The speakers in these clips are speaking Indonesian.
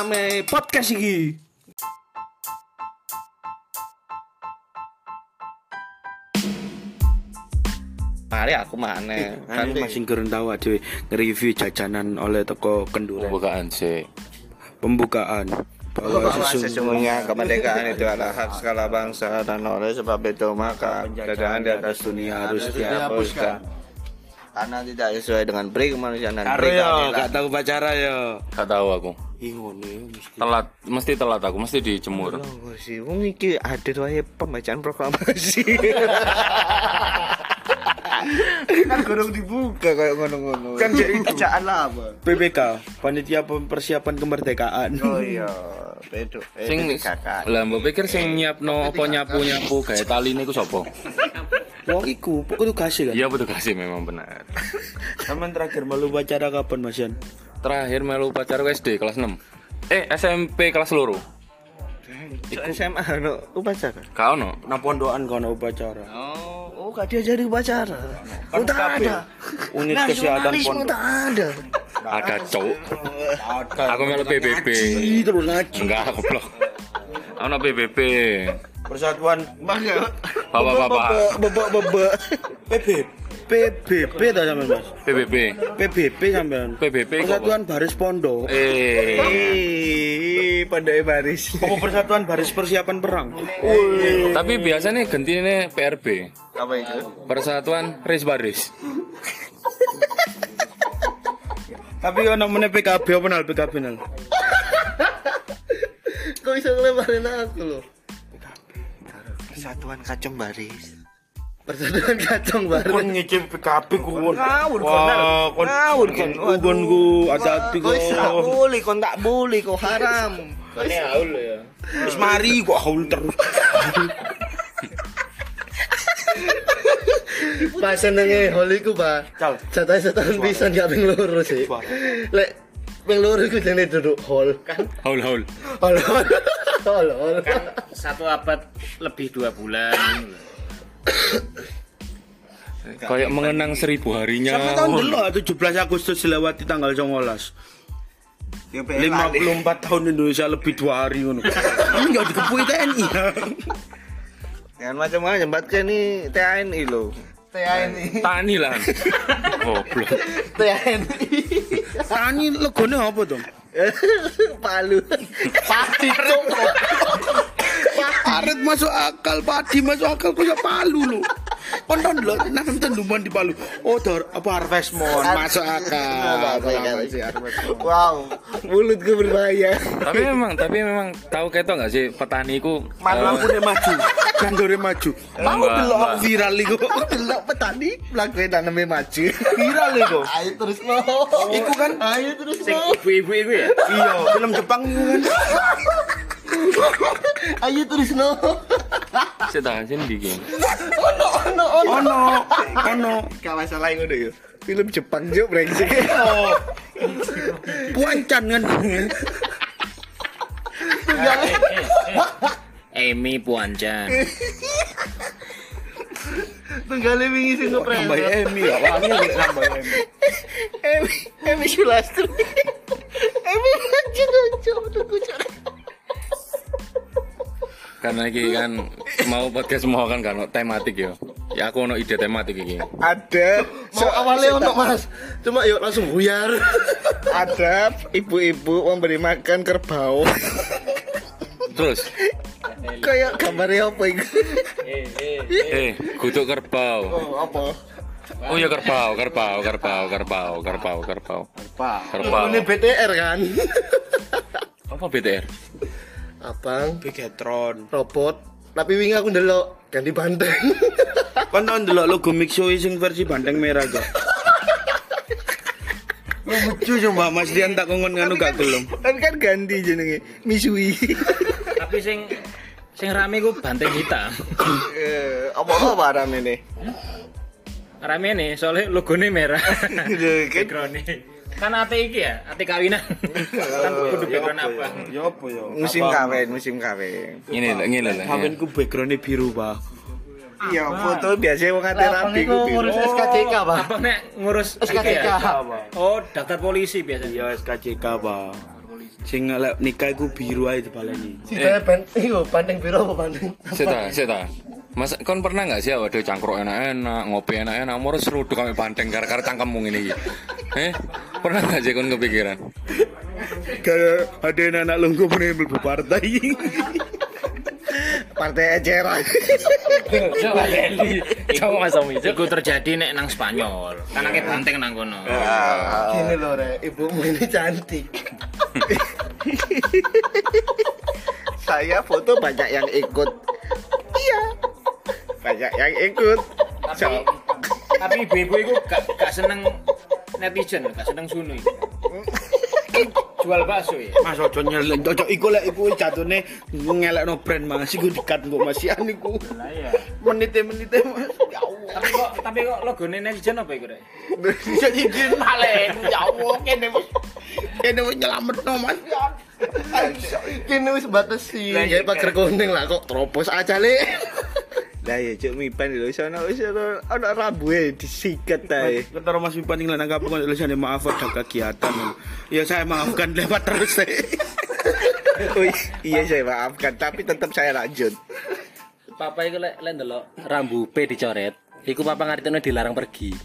Rame podcast iki. Mari aku mana? Kan masih kurang tahu aja nge-review jajanan oleh toko kenduren. Pembukaan sih. Pembukaan. Bahwa sesungguhnya kemerdekaan itu adalah hak segala bangsa dan oleh sebab itu maka penjajahan di atas dunia harus dihapuskan. Karena tidak sesuai dengan peri kemanusiaan dan yo, keadilan. gak tahu pacara yo. Gak tahu aku. Mesti. Telat, mesti telat aku, mesti dijemur. Sih, wong iki ada wae pembacaan proklamasi. kan kurang dibuka kayak ngono-ngono. Kan jadi bacaan lah apa? PPK, panitia persiapan kemerdekaan. Oh iya, bedo. Eh, Sing kakak. lah mbok pikir sing nyiapno apa nyapu-nyapu gawe tali niku sapa? Wong iku, pokoknya kasih kan. Iya betul kasih memang benar. Taman terakhir malu pacara kapan Mas Yan? Terakhir melu pacar SD kelas 6. Eh SMP kelas loro. Iku SMA no upacara. Kau no? Nah pondokan kono upacara. Oh, oh gak diajari upacara. Kan tak ada. Unit kesehatan pondok. tak ada. Ada cowok. Aku melu PBB. Terus ngaji. Enggak goblok. Ono PBB. Persatuan Bapak-bapak. Bebek bebek. PB. PBB ta sampean Mas? PBB. PBB sampean. PBB Persatuan Baris Pondok. Eh. Eh, pada baris. Apa Persatuan Baris Persiapan Perang? Tapi biasanya gentine PRB. Apa itu? Persatuan Ris Baris. Tapi ono meneh PKB apa nal PKB nal? Kok bisa ngelebarin aku loh? Persatuan Kacung Baris. Persatuan kacang baru. Kon ngicip PKB ku kon. Ngawur, kon, kon Ngawur, kon. Kon ku hati-hati Kok bisa kok. boleh, kok tak boleh, kok haram. Wis mari kok haul terus. Pas senenge holi ku, Pak. Cal. Jatah setahun bisa gak ping loro sih. Lek ping loro ku jane duduk hall kan. Haul haul. Hall. Hall. hall. satu abad lebih dua bulan Kayak mengenang seribu harinya. Sampai tahun dulu 17 Agustus dilewati tanggal 19. Ya, 54 tahun Indonesia lebih dua hari ngono. Ini enggak dikepui TNI. Yang macam-macam, batnya ini TNI loh. TNI. Tani lah. Goblok. TNI. TNI legone apa dong? Palu. Pasti cuk. Karet masuk akal, padi masuk akal kok ya palu lu. Konton lho, nanti tenduman di palu. Oh, dor, apa harvest moon masuk akal. Wow, mulutku berbahaya. tapi memang, tapi memang tahu ketok nggak sih petani ku Mana eh, lampu maju, kanggore maju. Mau delok enggak. viral iku. Delok petani mlakuke taname maju. Viral iku. Ayo terus no. Iku kan Ayo terus no. ibu-ibu itu ya iya, film Jepang iku kan. Ayo terus no. Saya tahan sini bikin. Ono, ono. Gak masalah ngono yo. Film Jepang yo brengsek. Oh. Puancan kan. Emi Puancan Tunggale wingi sing ngepres. Tambah Emi ya, wangi lek tambah Emi. Emi, Emi Sulastri. Emi maju tunggu cara. Karena iki kan mau podcast mau kan kan tematik ya. Ya aku ono ide tematik iki. Ada Mau awalnya untuk Mas. Cuma yuk langsung buyar. ada ibu-ibu memberi makan kerbau. Terus, Kayak gambarnya apa itu? eh, kutuk kerbau. Oh, apa? Oh ya kerbau, kerbau, kerbau, kerbau, kerbau, kerbau. Kerbau. Ini BTR kan. Apa BTR? Abang Bigetron. robot. Tapi wingi aku ndelok ganti banteng. Kan tau ndelok logo Mixo sing versi bandeng merah kok. Lucu coba Mas Dian tak kongon nganu gak gelem. Kan kan ganti jenenge Misui. Tapi sing sing rame ku banteng hitam. Eh, apa apa rame nih? Rame nih soalnya logone merah. Kan Background Kan ate iki ya, ate kawinan. kan kudu background apa? Ya apa ya? musim kawin, musim kawin. Ini lho, ini lho. Kawinku backgroundnya biru, Pak. Iya, foto biasanya wong ate rapi ku ngurus biru. SKCK, Pak. Apa nek ngurus SKCK. Oh, daftar polisi biasanya. Iya SKCK, Pak. Sing lek nikah iku biru ae dibaleni. Si saya ben, iyo bandeng biru apa bandeng? Seta, seta. Mas, kon pernah nggak sih waduh cangkruk enak-enak, ngopi enak-enak, mau seruduk kami banteng gara-gara cangkemmu ini. Eh, pernah nggak sih kon kepikiran? Kayak ada anak lungguh menembel bu partai. Partai eceran. Coba Dendi. Coba Mas Omi. Iku terjadi nek nang Spanyol. Kan akeh banteng nang kono. Gini loh, Re. Ibumu ini cantik. Saya foto banyak yang ikut. Banyak yang ikut. Tapi tapi ibu-ibu iku gak gak seneng netizen, gak seneng sunu. Jual bakso ya. Mas ojo nyeleng, ojo iku lek iku jatune ngelekno brand Mas iku dikat kok Mas Ian iku. Lah iya. Menite-menite Mas. Ya Allah. Tapi kok tapi kok logone netizen apa iku, Rek? Jadi malen, ya Allah kene wis kene wis nyelametno Mas. Kini wis batasi. Lah, iya, Ya pagar kuning lah kok teropos aja le. Lah ya cuk mipan lho sono wis ana ana rambuhe disikat ae. Ketara Mas Mipan ing lanang kampung kok tulisannya maaf ada kegiatan. Ya saya maafkan lewat terus saya. Oh, iya saya maafkan tapi tetap saya lanjut. Papa iku lek lek ndelok rambu P dicoret, iku papa ngartine dilarang pergi.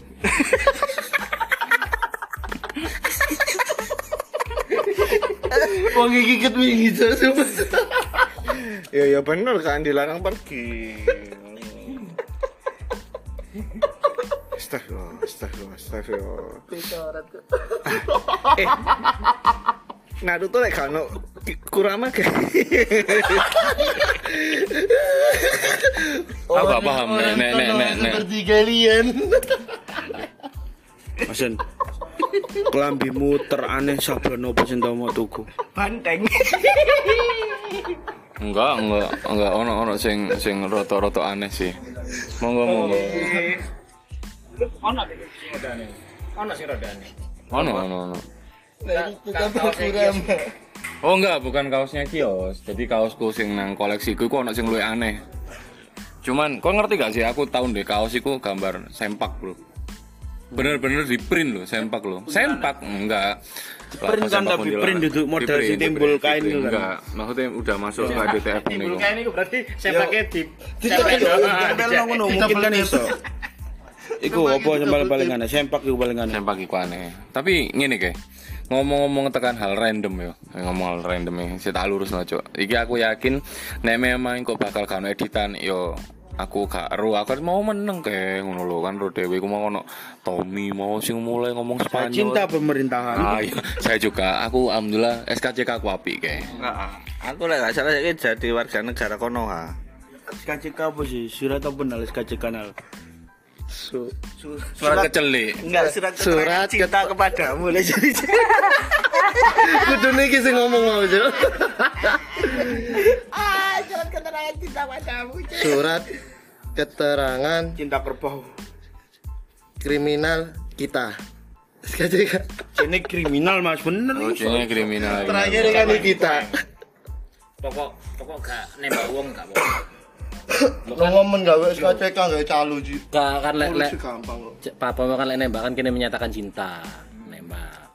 Wong ket wingi sumpah. Ya ya bener kan dilarang pergi. Astagfirullah. Eh, Naruto lek kan Kurama kayak Aku gak paham, nek, nek, nek, nek, nek. Seperti kalian. Masen. Kelambimu teraneh saben opo sing tau mau tuku. banteng. Enggak, enggak, enggak ono ono sing sing roto-roto aneh sih. Monggo monggo. Ono rodane. Ono sing rodane. Ono ono ono. Oh enggak, bukan kaosnya kios. Jadi kaosku sing nang koleksiku iku ono sing luwih aneh. Cuman kau ngerti gak sih aku tahun deh kaos iku gambar sempak, Bro. Bener-bener di print loh, sempak loh. Sempak enggak. Print kan, tapi print duduk model Di si timbul di kain di itu kan. Enggak, maksudnya udah masuk ke DTF ini Timbul kayak ini berarti pakai di nang ngono mungkin kan iso. Iku apa sing paling-paling aneh? Sempak iku paling aneh. Sempak iku aneh. Tapi ngene kayak ngomong-ngomong tekan hal random yo ngomong hal random ya saya tak lurus no cok iki aku yakin nek memang kok bakal kano editan yo aku gak ru aku mau meneng kayak ngono lho kan ro dewe ku mau ono Tommy mau sing mulai ngomong Saya Spanyol cinta pemerintahan. Ah, iya. saya juga aku alhamdulillah SKCK aku api kayak Aku lek gak salah jadi warga negara kono ha. SKCK apa sih? Surat apa SKCK nal? Su, su, suara kecelik enggak surat Surat cinta kepadamu lek jadi. Kudune iki sing ngomong mau, Cuk. Surat keterangan Cinta kerbau. kriminal kita. Ini kriminal mas bener. oh jadinya kriminal Terakhir kan ini kita. pokok pokok gak nembak wong gak apa. Lo ngomong gawe SKCK gawe calo ji. Gak kan lek lek gampang kok. papa mau kan lek nembak kan kini menyatakan cinta. Nembak.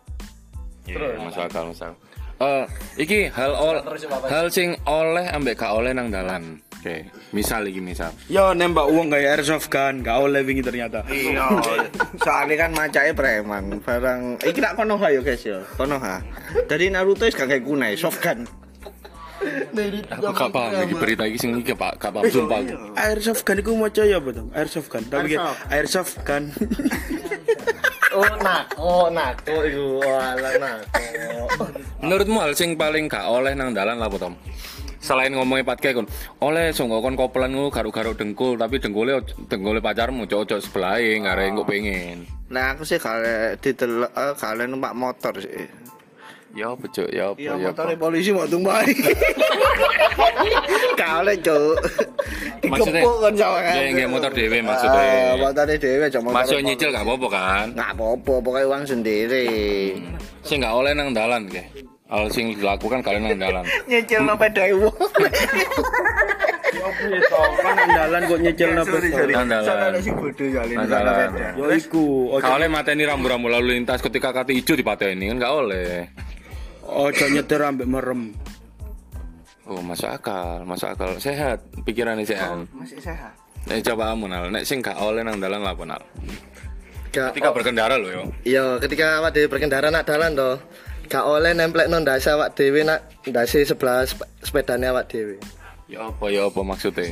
Iya, masuk akal masuk. Eh, iki hal ol, hal sing oleh ambek gak oleh nang dalan. Oke, misal iki misal. Yo nembak uang kayak airsoft gun, gak oleh wingi ternyata. Iya. Soalnya kan macake preman. Barang iki nak kono ha yo guys yo. Kono ha. Dari Naruto wis gak kayak kunai soft gun. Aku gak paham iki berita iki sing iki Pak, gak paham sumpah. aku. Airsoft gun iku maca ya apa tuh? Airsoft gun. Tapi airsoft gun. Oh, nako, nako iku. Walah nako. Menurutmu hal sing paling gak oleh nang dalan apa Tom? selain ngomongin patke kon oleh songgo kon kopelan ngono garuk-garuk dengkul tapi dengkule oj- dengkule pacarmu cocok sebelahe ngare engko pengen Nah aku sih kalau eh, kalau numpak motor sih. Ya apa cuk ya apa Iya ya motornya apa polisi mau tumbang. Kalau cuk. Maksudnya- Dikepuk kan sama kan. Ya, nggak motor dhewe maksudnya. Ah, Motornya dhewe aja motor. masuk nyicil gak apa-apa kan Nggak apa-apa, pokoknya uang sendiri. sing gak oleh nang dalan ke hal sing dilakukan kalian nang dalan Nyicil no peda uang. Kan andalan kok nyicil napa? nang dalan sing bodoh ya nang dalan Yo iku, gak oleh mateni rambu-rambu lalu lintas ketika kata hijau dipateni kan gak oleh ojo nyetir ambek merem. oh masuk akal masuk akal sehat pikirannya sehat Masih sehat. Nek coba kamu nal, nek sing gak oleh nang dalan lah apa nal. Gak, Ketika berkendara loh yo. iya ketika awak dhewe berkendara nak dalan to. Gak oleh nemplek non ndase awak dhewe nak ndase sebelah sep- sepedane awak dhewe. Ya apa ya apa maksudnya?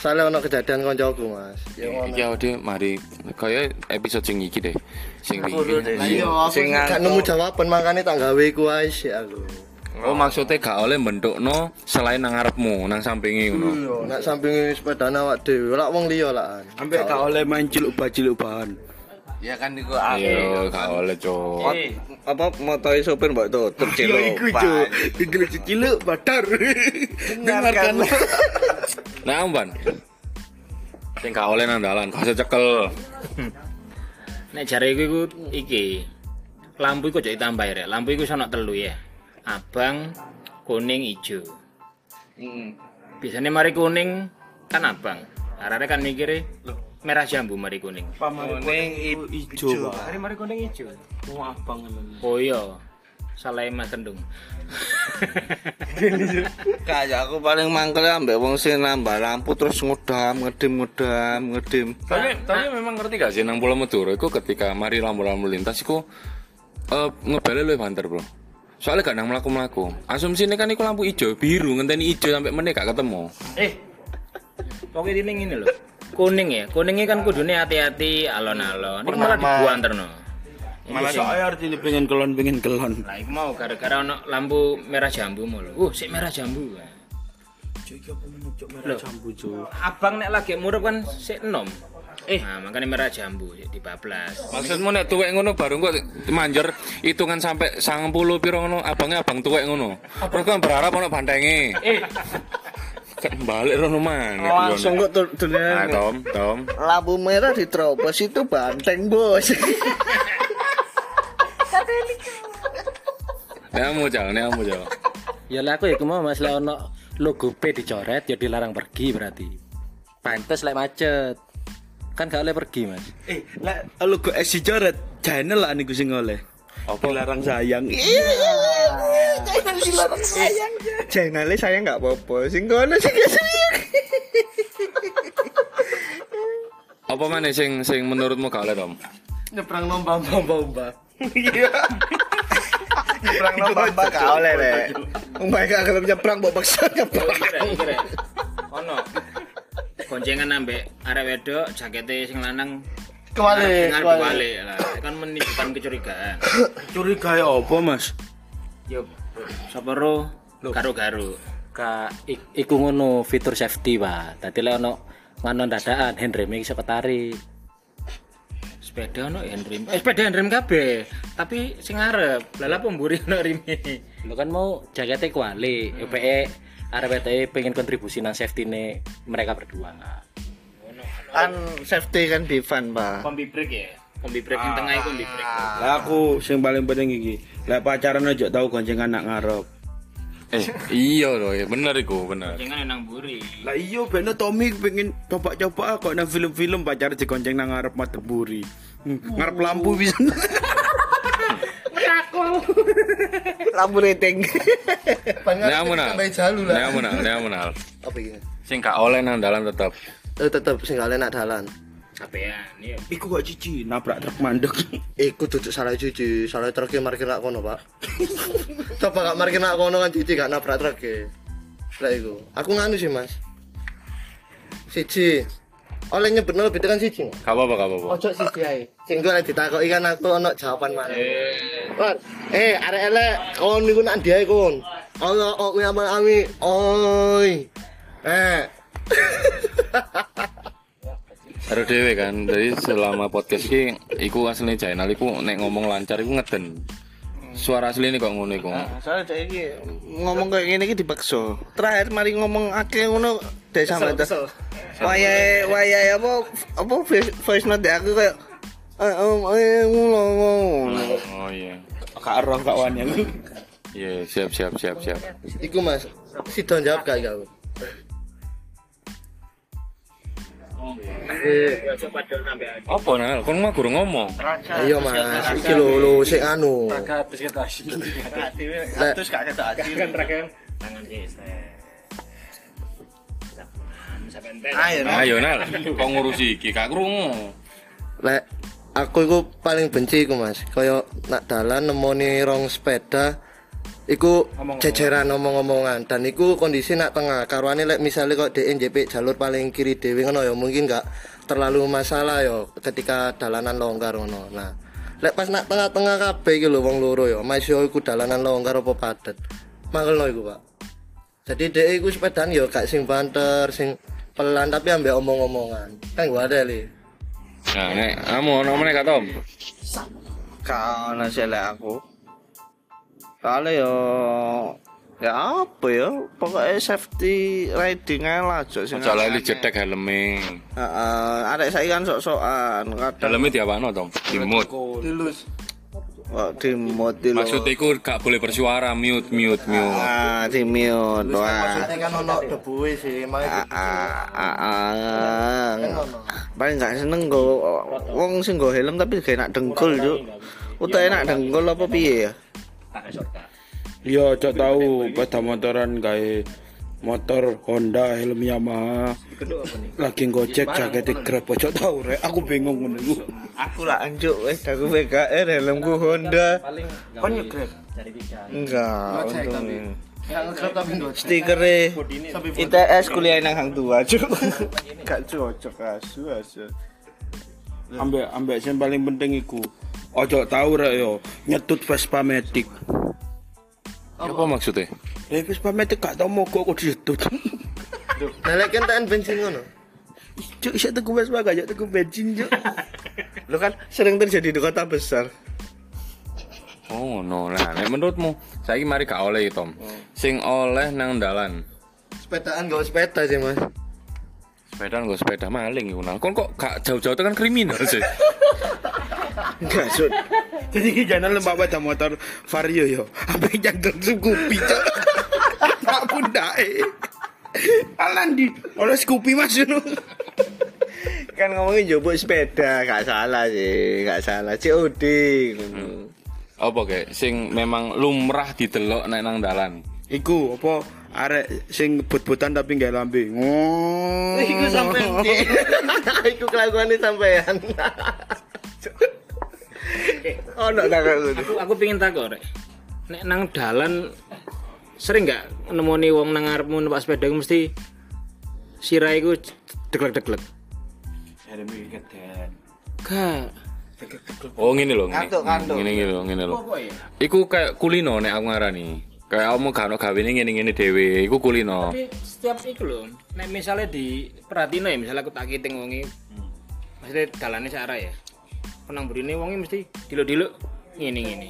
Soalnya ono kejadian koncoku, Mas. Ya ngono. Awake dhewe mari kaya episode sing iki deh. Sing iki. Iya, Sing gak nemu jawaban makanya tak gawe iku ae aku. Oh maksudnya gak oleh bentukno selain nang ngarepmu, nang sampingi ngono. Iya, nak samping sepedane awak dhewe, lak wong liya lah. Ambek gak oleh main ciluk ciluk bahan. Ya kan iku Iya, gak oleh, Cuk. apa motor sopir mbak tutup Yo cilok. iku jo. Iki ciluk badar. Dengarkan. Nah, Amban. Sing gak oleh nang dalan, gak usah cekel. Nek jare iku iku iki. Lampu iku aja ditambah ya. Lampu iku sono telu ya. Abang, kuning, ijo. Biasanya mari kuning kan abang. Arane kan mikire merah jambu mari kuning. Kuning Ijo, Pak. Mari mari kuning ijo. Wong abang ngono. Oh iya. Salah Mas Kendung. Kayak aku paling mangkel ambek wong sing nambah lampu terus ngedam, ngedem, ngedam, ngedem. Tapi tapi memang ngerti gak sih nang Pulau Madura iku ketika mari lampu-lampu lintas iku eh ngebale luwih banter, Bro. Soalnya gak nang mlaku-mlaku. Asumsi ini kan iku lampu hijau, biru, ngenteni hijau sampai meneh gak ketemu. Eh. Pokoknya ini ngene lho. Kuning ya. Kuningnya kan kudune hati-hati alon-alon. Ini malah dibuanterno. Malah saya artinya pengen kelon pengen kelon. Lah iku mau gara-gara ono lampu merah jambu mulu. Uh, sik merah jambu. merah jambu jo. Abang nek lagi murup kan sik enom. Eh, nah, makanya merah jambu sik dibablas. Maksudmu nek tuwek ngono baru kok manjer hitungan sampai 90 piro ngono, abangnya abang tuwek ngono. Terus kan berharap ono bantenge. Eh, Kan balik rono mana? Langsung kok tur- Ah, dunia Tom, Tom. lampu merah diterobos itu banteng bos. Nemu jal, nemu jal. Ya lah aku ya mau Mas lek ono logo P dicoret ya dilarang pergi berarti. Pantes lek macet. Kan gak oleh pergi, Mas. Eh, lah lu kok esi coret channel lah niku sing oleh. Apa? Dilarang sayang. Jangan dilarang sayang. Channelnya saya nggak apa-apa. Sing kono sing. Apa mana sing sing menurutmu gak oleh, Tom? Nyebrang lomba lomba. Nyebrang lomba gak oleh deh. Umpai gak kalau nyebrang mbok paksa nyebrang. kira-kira. Ono. Goncengan ambek arek wedok, jakete sing lanang Kembali, Dengar kembali. balik lah, kan menimbulkan kecurigaan. Curiga ya apa, Mas? Yo, sapa ro garu-garu. Ka ik- iku ngono fitur safety, Pak. Dadi lek ono ngono dadakan handrem iso ketarik. Sepeda ono handrem. Eh sepeda handrem kabeh, tapi sing. Lah lah pemburi ono rime. Lo kan mau jaketnya kuali, UPE arep pengen kontribusi nang safety ne mereka berdua. Kan safety kan di van, Pak. Kombi break ya. Kombi break yang tengah itu kombi break. Lah aku sing paling penting iki, lek pacaran aja tau gonceng anak ngarep. Eh, iya loh, ya bener iku, bener. Jangan nang buri. Lah iya bener Tommy pengen coba-coba kok nang film-film pacar digonceng nang ngarep mata buri. Hmm, ngarep lampu bisa. Lampu rating. Nemu nal. Sampai jalu lah. Nemu nal, nemu nal. Apa ini? Sing gak oleh nang dalan tetep. Eh tetep sing gak nak dalan. Sampean, iya. Iku kok cici nabrak truk mandek. Iku duduk salah cuci, salah truknya markir nak kono, Pak. Coba gak markir nak kono kan cuci gak nabrak truknya. Lah iku. Aku nganu sih, Mas. Siji. Oleh nyebutno lebih tekan siji. nggak? Gak apa-apa, gak apa-apa. Ojo siji ae. Sing gue lagi ditakoki kan aku ono jawaban mana. Kon, eh arek elek kon niku nak ndiae kon. Allah oh ya ami oi eh Karo dhewe kan. Jadi selama podcast iki iku asline Jainal iku nek ngomong lancar iku ngeden. Suara asline kok ngono iku. Soalnya cek iki ngomong kayak gini iki dipaksa. Terakhir mari ngomong akeh ngono dek sampe Kesel. Wayahe wayahe apa apa voice, note aku kayak eh om eh ngono ngono. Oh iya. Kak roh kak wani. Iya, siap siap siap siap. iku mas Sidon jawab gak kau Apa nang kon mah guru ngomong. iya mas iki lho lho sik anu Habis kita hasil. Terus gak ketok ati. Kan terakhir tangan. Ayo. Ayo nal, kok ngurusi iki gak krungu. lek aku iku paling benci iku mas kaya nak dalan nemoni rong sepeda iku jejeran omong-omongan dan iku kondisi nak tengah. Karuane lek misalnya kok DNJP jalur paling kiri dewe ngono ya mungkin gak terlalu masalah yo ketika dalanan longgar ngono. Nah lek pas nak tengah-tengah kabeh iki lho wong loro yo mas yo iku dalanan longgar apa padet? Mangelno iku pak. Jadi DE iku sepedaan yo gak sing banter sing pelan tapi ambek omong-omongan. Kan gua ada li Nah, nek kamu ono meneh gak Tom? Kau nasi aku. Kali yo ya apa ya pokoknya safety riding aja lah cok sing Aja lali jedek helme. Heeh, arek saiki kan sok-sokan kadang Helme diapano Tom? Dimut. dilus. Dimut di Maksud iku gak boleh bersuara, mute mute mute. ah di mute wah. maksudnya kan ono debu sih makanya ah ah ah paling gak seneng go wong sing go helm tapi gak enak dengkul cuk. Utawa enak dengkul apa piye ya Iya, cok tahu pada motoran gawe motor Honda helm Yamaha. Lagi gojek jaket Grab cok tahu rek. Aku bingung ngono iku. aku lah anjuk wes aku PKR helmku Honda. Kon Grab. enggak tapi. Ndo stikernya ITS kuliah nang hang tua cuk gak cocok asu asu. Ambek ambek sing paling penting iku. Ojo tahu rek yo nyetut Vespa Matic. Apa maksudnya? Eh Vespa Matic gak tau mogok kok disetut. nah lek kentaan bensin ngono Cuk, iso tuku Vespa gak tuku bensin cuk. lu kan sering terjadi di kota besar Oh no lah, nek menurutmu saiki mari gak oleh Tom. Sing oleh nang dalan. sepedaan gak sepeda sih mas Sepeda nggo sepeda maling iku nang. Kon kok gak jauh-jauh tekan kriminal sih. enggak Jadi jangan lembak pada motor Vario yo. Apa yang Scoopy cuk. Tak pundae. Alan di oleh Scoopy Mas ngono. kan ngomongin jobok sepeda gak salah sih gak salah COD ngono. Apa kayak sing memang lumrah didelok nek nang dalan. Iku apa arek sing but-butan tapi nggak lambe. Oh. iku sampean iku kelakuan sampean oh no tak Aku aku pengin takok rek. Nek nang dalan sering nggak nemoni wong nang ngarepmu numpak sepeda mesti sirah iku deglek-deglek. Gak. Oh ngene lho, ngene. Ngene ngene lho, ngene lho. Iku kayak kulino nek aku ngarani. Kayak kamu gak ono gawene ngene-ngene dhewe, iku kulino. Tapi setiap iku lho, nek misalnya di perhatino ya, misalnya aku tak kiting wongi. Maksudnya dalane searah ya. Penang burine wongi mesti diluk-diluk ngene-ngene.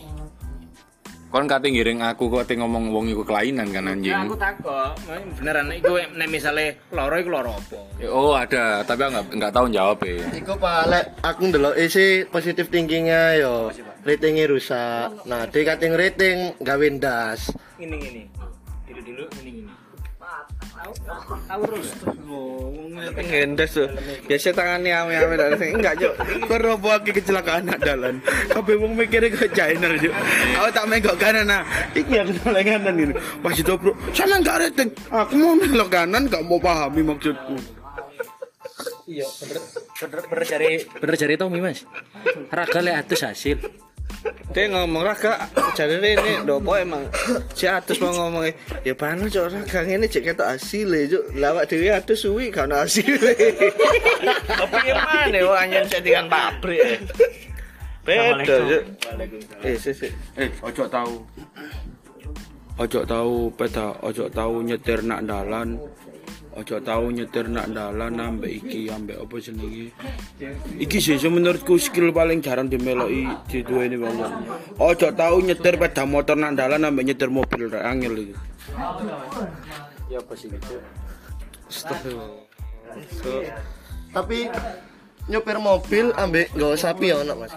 Kon kate ngiring aku kok ngomong wong iku kelainan kan anjing. Ya aku takok, beneran iku nek misalnya loro iku loro apa? Oh ada, tapi aku nggak nggak tahu jawab ya. iku pak lek aku ndelok isi positif thinkingnya yo ratingnya rusak nah dia kating rating gawe ndas Ngene-ngene. Diluk-diluk ngene-ngene. Tahu terus. ngendes tuh biasa tangannya ame-ame dari sini enggak Karo apa aki kecelakaan nak dalan. Kabeh wong mikire ke China yo. Aku tak menggok kanan nah. Iki yang noleh kanan ini. Pas itu bro, sama nggak rating. Aku mau noleh kanan gak mau pahami maksudku. Iya, bener bener cari bener cari Tommy Mas. Raga le atus hasil. Dia ngomong raga jadi ini dopo emang? Si atus mau ngomong ya panas cok raga ini cek kata hasil cok lawak dewi atus suwi karena hasil. Tapi gimana ya hanya settingan pabrik ya beda cok. Eh sih sih Eh, ojo tahu. ojo tahu peda ojo tahu nyetir nak dalan ojo tahu nyetir nak dalan ambek iki ambek apa jenenge. Iki sih menurutku skill paling jarang dimeloki di dua ini bang ojo tahu nyetir peda motor nak dalan ambek nyetir mobil rek angel iki. Tapi nyopir mobil ambek nggawa sapi ya ono Mas.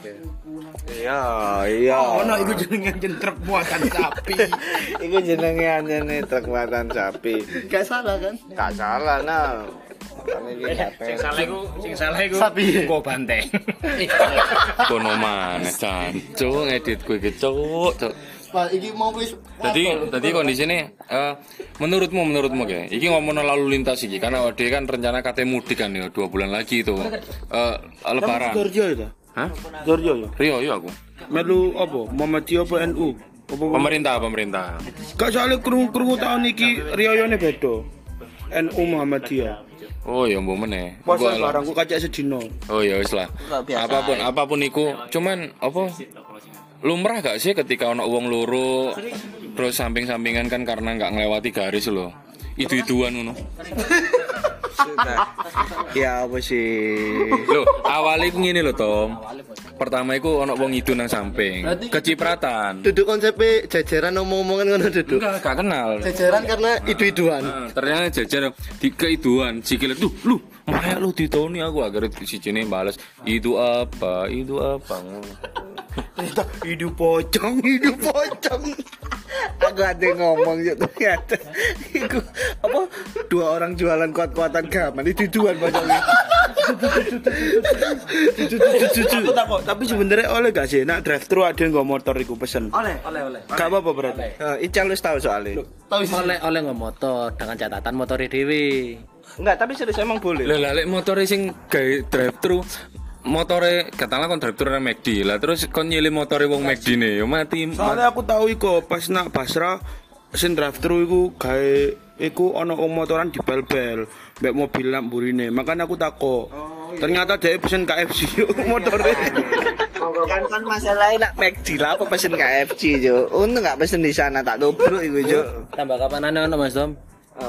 Iya, iya. ono iku jenenge jen truk muatan sapi Iku jenenge anjene truk muatan sapi. Gak salah kan? Gak salah nah. Gak Sing salah iku, sing salah iku Sapi. kok banteng. Kono mana cancuk ngedit gue iki cuk. Pak, iki mau wis Jadi, tadi kondisinya, eh, menurutmu, menurutmu kayak, iki ngomong lalu lintas iki, karena dia kan rencana katanya mudik kan ya, dua bulan lagi itu, eh, lebaran. Dorjo itu Hah? Dorjo ya Rio, yo aku. melu apa Muhammadiyah apa NU apa Pemerintah, pemerintah. Gak soalnya krungu-krungu tahun iki riyoyone beda. NU Muhammadiyah. Oh ya, mbok meneh. Masa Gua lah. barangku kacak sedino. Oh ya wis lah. Apa pun, apa pun iku, cuman apa? Lumrah gak sih ketika ono wong loro terus samping-sampingan kan karena nggak ngelewati garis loh. Itu-ituan ngono. Ya apa sih? Loh, awalnya ngene lho, Tom. Pertama iku ono wong itu nang samping. Kecipratan. duduk konsepnya jajaran ngomong-ngomongan ngono duduk. Enggak, gak kenal. Jajaran karena idu-iduan. Nah, ternyata jajar di keiduan sikile tuh lu maya lu ditoni aku agar si Cine balas itu apa itu apa Ternyata hidup pocong, hidup pocong. Aku ada ngomong ya ternyata Iku apa dua orang jualan kuat-kuatan gaman itu. Aku takut, tapi sebenarnya oleh gak sih nak drive thru ada yang nggak motor iku pesen. Oleh, oleh, oleh. Gak apa-apa berarti. Nah, Ical wis tahu soalnya. Oleh, oleh nggak motor dengan catatan motor dewi. Enggak, tapi serius emang boleh. lah lek motore sing gawe drive thru motore katakanlah kon drive thru nang McD lah terus kon nyilih motore wong McD ne yo mati Soalnya aku tahu iku pas nak Basra sin drive thru iku gawe iku ono wong motoran di bel-bel mbek mobil nak burine. Makanya aku takut. Ternyata dia pesen KFC motornya. Kan kan masalahnya nak McD lah apa pesen KFC jo. Untung nggak pesen di sana tak tubruk iku jo. Tambah kapan ana ono Mas Dom?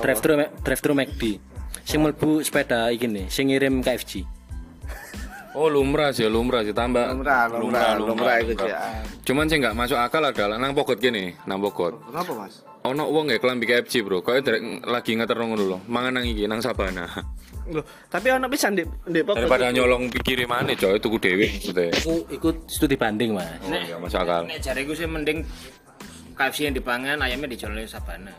Drive thru drive thru McD. Sing mlebu sepeda iki nih, sing ngirim KFC. oh lumrah sih lumrah sih tambah Lumrah, lumrah, lumrah iku jo. cuman sih nggak masuk akal adalah nang pokot gini nang pokot Kenapa, Mas? ono wong ya kelambi KFC bro kau lagi ngeter ngono lho mangan nang iki nang sabana Loh, tapi ono pisan di di pokok. daripada nyolong pikir mana coy tuku dewi maksudnya Iku iku studi banding, Mas. oh nggak masuk akal Nek jariku sih mending KFC yang dipangan ayamnya dijual di sabana.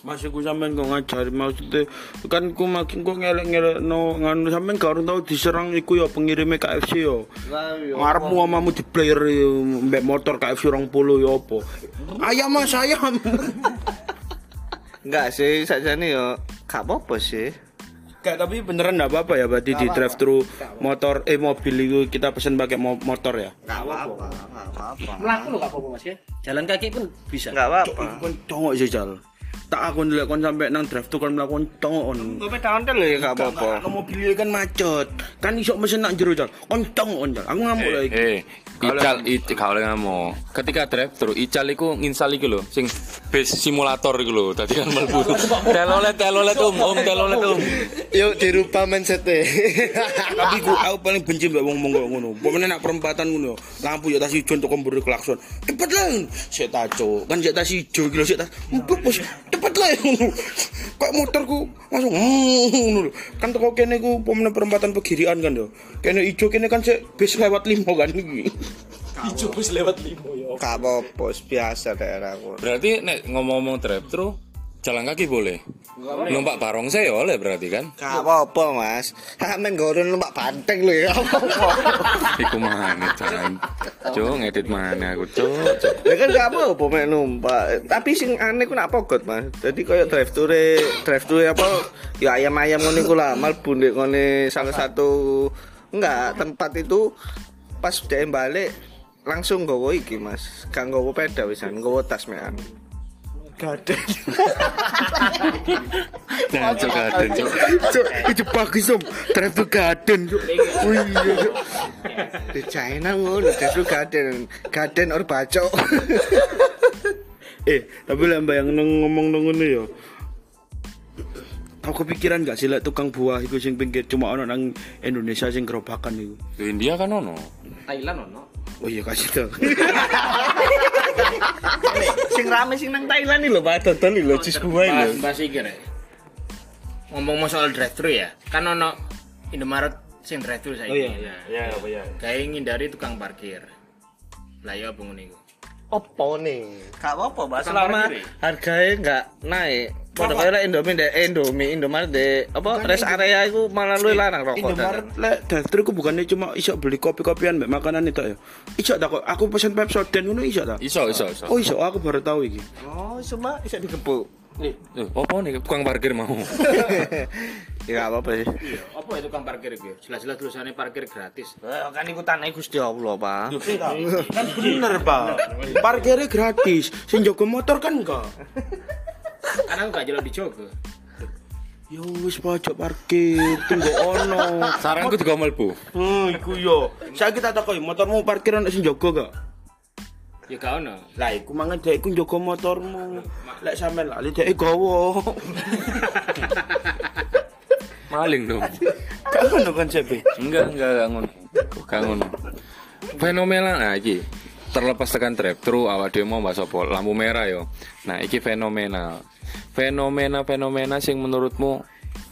Masih ku sampean kok ngajari maksudnya kan ku makin kok ngelek-ngelek no nganu sampean gak orang tahu diserang iku ya pengirimnya KFC yo. Ngarepmu amamu di player yo, mbek motor KFC 20 yo apa. Ayam Mas ayam. Enggak sih, sajane yo gak apa-apa sih. Gak tapi beneran enggak apa-apa ya berarti di drive thru motor eh mobil itu kita pesen pakai mo- motor ya. Gak apa-apa, gak apa-apa. Melaku lo gak apa-apa, Mas ya. Jalan kaki pun bisa. Gak apa-apa. Kon congok sih Jal. Tak aku ndelok kon sampe nang drive thru kon mlakukan congok on. Gue peda ontel lho ya gak apa-apa. Kalau mobilnya kan macet, kan iso mesen nak jero Jal. Kon congok on Jal. Aku ngamuk lagi. Eh, Ical, Ical, kalau ngomong. Ketika drive thru, Ical iku nginstal iku lho, sing base simulator iku lho. Tadi kan mlebu. Telolet, telolet um, um, telolet um. Yuk dirubah mindsetnya. Tapi ku aku paling benci mbak wong wong kok ngono. Pokoknya nak perempatan ngono. Lampu ya tas hijau untuk memberi klakson. Cepet lah. Sik taco. Kan sik tas hijau iki lho sik tas. Bos. Cepet lah ngono. Kok motorku langsung ngono lho. Kan teko kene ku pemene perempatan pegirian kan yo. Kene hijau kene kan sik bis lewat limo kan iki. Gak apa-apa, biasa daerahku. Berarti nek ngomong-ngomong drive thru, jalan kaki boleh. Numpak barong saya oleh berarti kan? Gak apa-apa mas Amin gorun numpak banteng lho ya Iku mana can? Cuk ngedit mana aku cuk. Ya kan gak apa-apa mek numpak Tapi sing aneh ku nak pogot mas Jadi kayak drive thru Drive thru apa Ya ayam-ayam ngono iku lah Malbu ndek ngene salah satu Enggak tempat itu Pas dia balik Langsung gowo iki mas Gak gowo peda wisan Gowo tas mean Gaden Nah, cuk gaden cuk. Cuk, itu bagus om. Drive to garden. Cuk. Oh iya. Cuk. Di China ngono thru gaden Gaden or bacok eh, tapi lah bayang ngomong nang ngono ya. Tau kepikiran gak sih lek tukang buah iku sing pinggir cuma ono nang Indonesia sing gerobakan iku. Di India kan ono. Thailand ono. Oh iya kasih tau. Sing rame sing nang Thailand iki lho, Pak dodol iki lho jus buah iki lho. Bahas iki rek. Ngomong soal drive thru ya. Kan ono Indomaret sing drive thru saiki. Nah, Iya, apa ya? Kayak ngindari tukang parkir. Lah ya apa ngono iku? Opo nih? Gak apa-apa, Pak. Selama ya? harganya nggak naik. Padha kaya lek Indomie ndek Indomie, Indomaret ndek apa rest area iku malah luwih larang rokok. Indomaret lek drive-thru ku bukannya cuma iso beli kopi-kopian mbek makanan itu ya. Iso tak kok aku pesen Pepsodent ngono iso ta? Iso, iso, iso. Oh iso aku baru tahu iki. Oh, cuma bisa digebuk. Eh, apa nih tukang parkir mau? Ya apa-apa sih. Iya, apa itu tukang parkir ya? Jelas-jelas tulisannya parkir gratis. Eh, kan iku tanah Gusti Allah, Pak. Kan bener, Pak. Parkirnya gratis. Sing jaga motor kan enggak. Karena aku gak jalan di Joko. Ya wis pojok parkir, tunggu ono. Saranku juga melbu. Hmm, iku yo. Saya kita takoki motormu parkiran sing jaga gak? Ya gak ono. Lah iku mangan dek iku jaga motormu. Lek sampean lali dek gowo. Maling dong. Gak ngono konsepnya. Enggak, enggak, enggak ngono. Enggak ngono. Fenomena nah iki terlepas tekan drive thru awak dhewe mau bahas apa lampu merah yo. Nah, iki fenomena. Fenomena-fenomena sing menurutmu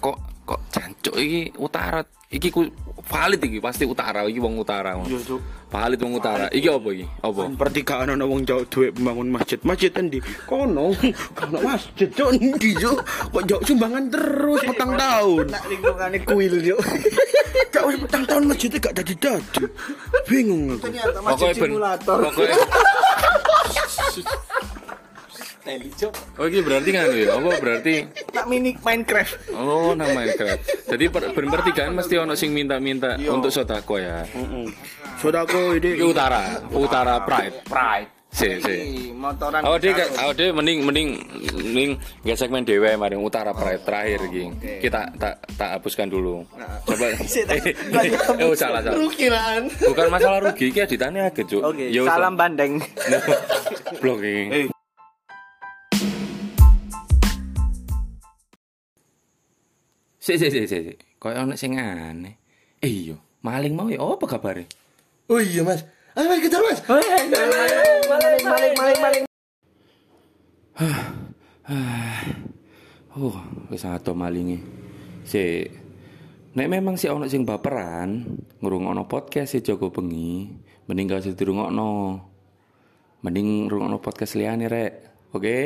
kok kok jancuk iki utara iki ku valid iki pasti utara iki wong utara. Yo, Cuk. Valid wong utara. Iki apa iki? Apa? Pertigaan ana wong jauh duit membangun masjid. Masjid endi? Kono. Kono masjid cuk endi cuk? Kok jauh sumbangan terus petang tahun. Nak lingkungane kuil yo. Gak wis petang tahun masjidnya gak dadi-dadi. Bingung aku. Pokoknya ben, pokoknya Oh iki berarti kan ya? Apa berarti Tak mini Minecraft. Oh, nama Minecraft. Jadi per, berpertigaan mesti ono sing minta-minta untuk sodako ya. Saudaraku Iki ini utara, utara pride. Pride. Si, si. Motoran. Oh, dia oh, dia mending mending mending gak segmen dewe mari utara pride terakhir iki. Kita tak tak hapuskan dulu. Coba. Eh, oh, salah salah. Rukiran. Bukan masalah rugi iki editane agak, Cuk. Oke, Ya salam bandeng. blok iki. Sik sik sik sik. Kayak ono sing aneh. Eh iya, maling mau ya apa kabare? Oh iya mas. Ayo mas kejar mas. Maling, maling, maling, maling. Oh, wis ato malinge. Sik. Nek memang si ono sing baperan, ngrungokno podcast si Joko Bengi, mending gak usah dirungokno. Mending ngrungokno podcast liyane rek. Oke?